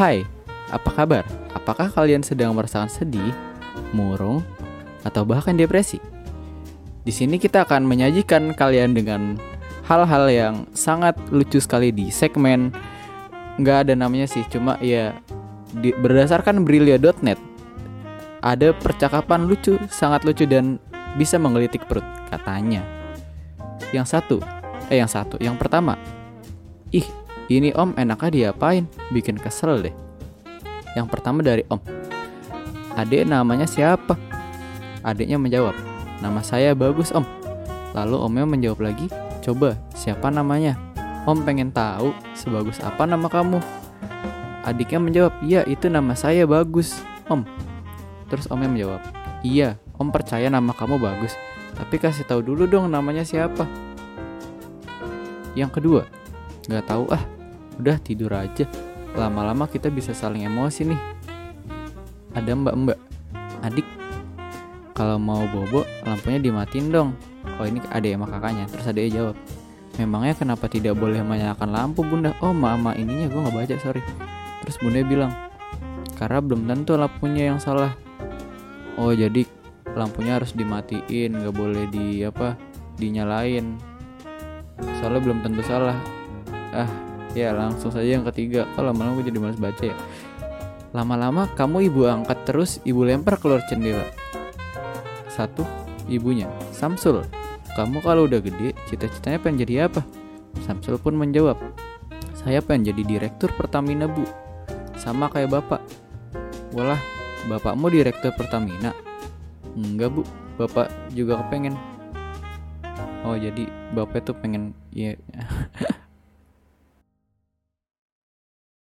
Hai, apa kabar? Apakah kalian sedang merasakan sedih, murung, atau bahkan depresi? Di sini kita akan menyajikan kalian dengan hal-hal yang sangat lucu sekali di segmen nggak ada namanya sih, cuma ya di, berdasarkan Brilio.net ada percakapan lucu, sangat lucu dan bisa menggelitik perut katanya. Yang satu, eh yang satu, yang pertama, ih ini om enaknya diapain? Bikin kesel deh. Yang pertama dari om. Adek namanya siapa? Adiknya menjawab, nama saya bagus om. Lalu omnya menjawab lagi, coba siapa namanya? Om pengen tahu sebagus apa nama kamu. Adiknya menjawab, iya itu nama saya bagus om. Terus omnya menjawab, iya om percaya nama kamu bagus. Tapi kasih tahu dulu dong namanya siapa. Yang kedua, nggak tahu ah udah tidur aja. Lama-lama kita bisa saling emosi nih. Ada mbak-mbak adik kalau mau bobo lampunya dimatiin dong. Oh ini ada sama kakaknya terus ada jawab memangnya kenapa tidak boleh menyalakan lampu bunda? Oh mama ininya gue nggak baca sorry. Terus bunda bilang karena belum tentu lampunya yang salah. Oh jadi lampunya harus dimatiin nggak boleh di apa dinyalain. Soalnya belum tentu salah. Ah Ya langsung saja yang ketiga. Oh lama-lama gue jadi males baca ya? Lama-lama kamu ibu angkat terus Ibu lempar keluar jendela. Satu Ibunya. Samsul Kamu kalau udah gede Cita-citanya pengen jadi apa? Samsul pun menjawab Saya pengen jadi direktur Pertamina bu. Sama kayak bapak. Walah Bapakmu direktur Pertamina? Enggak bu. Bapak juga kepengen. Oh jadi bapak tuh pengen ya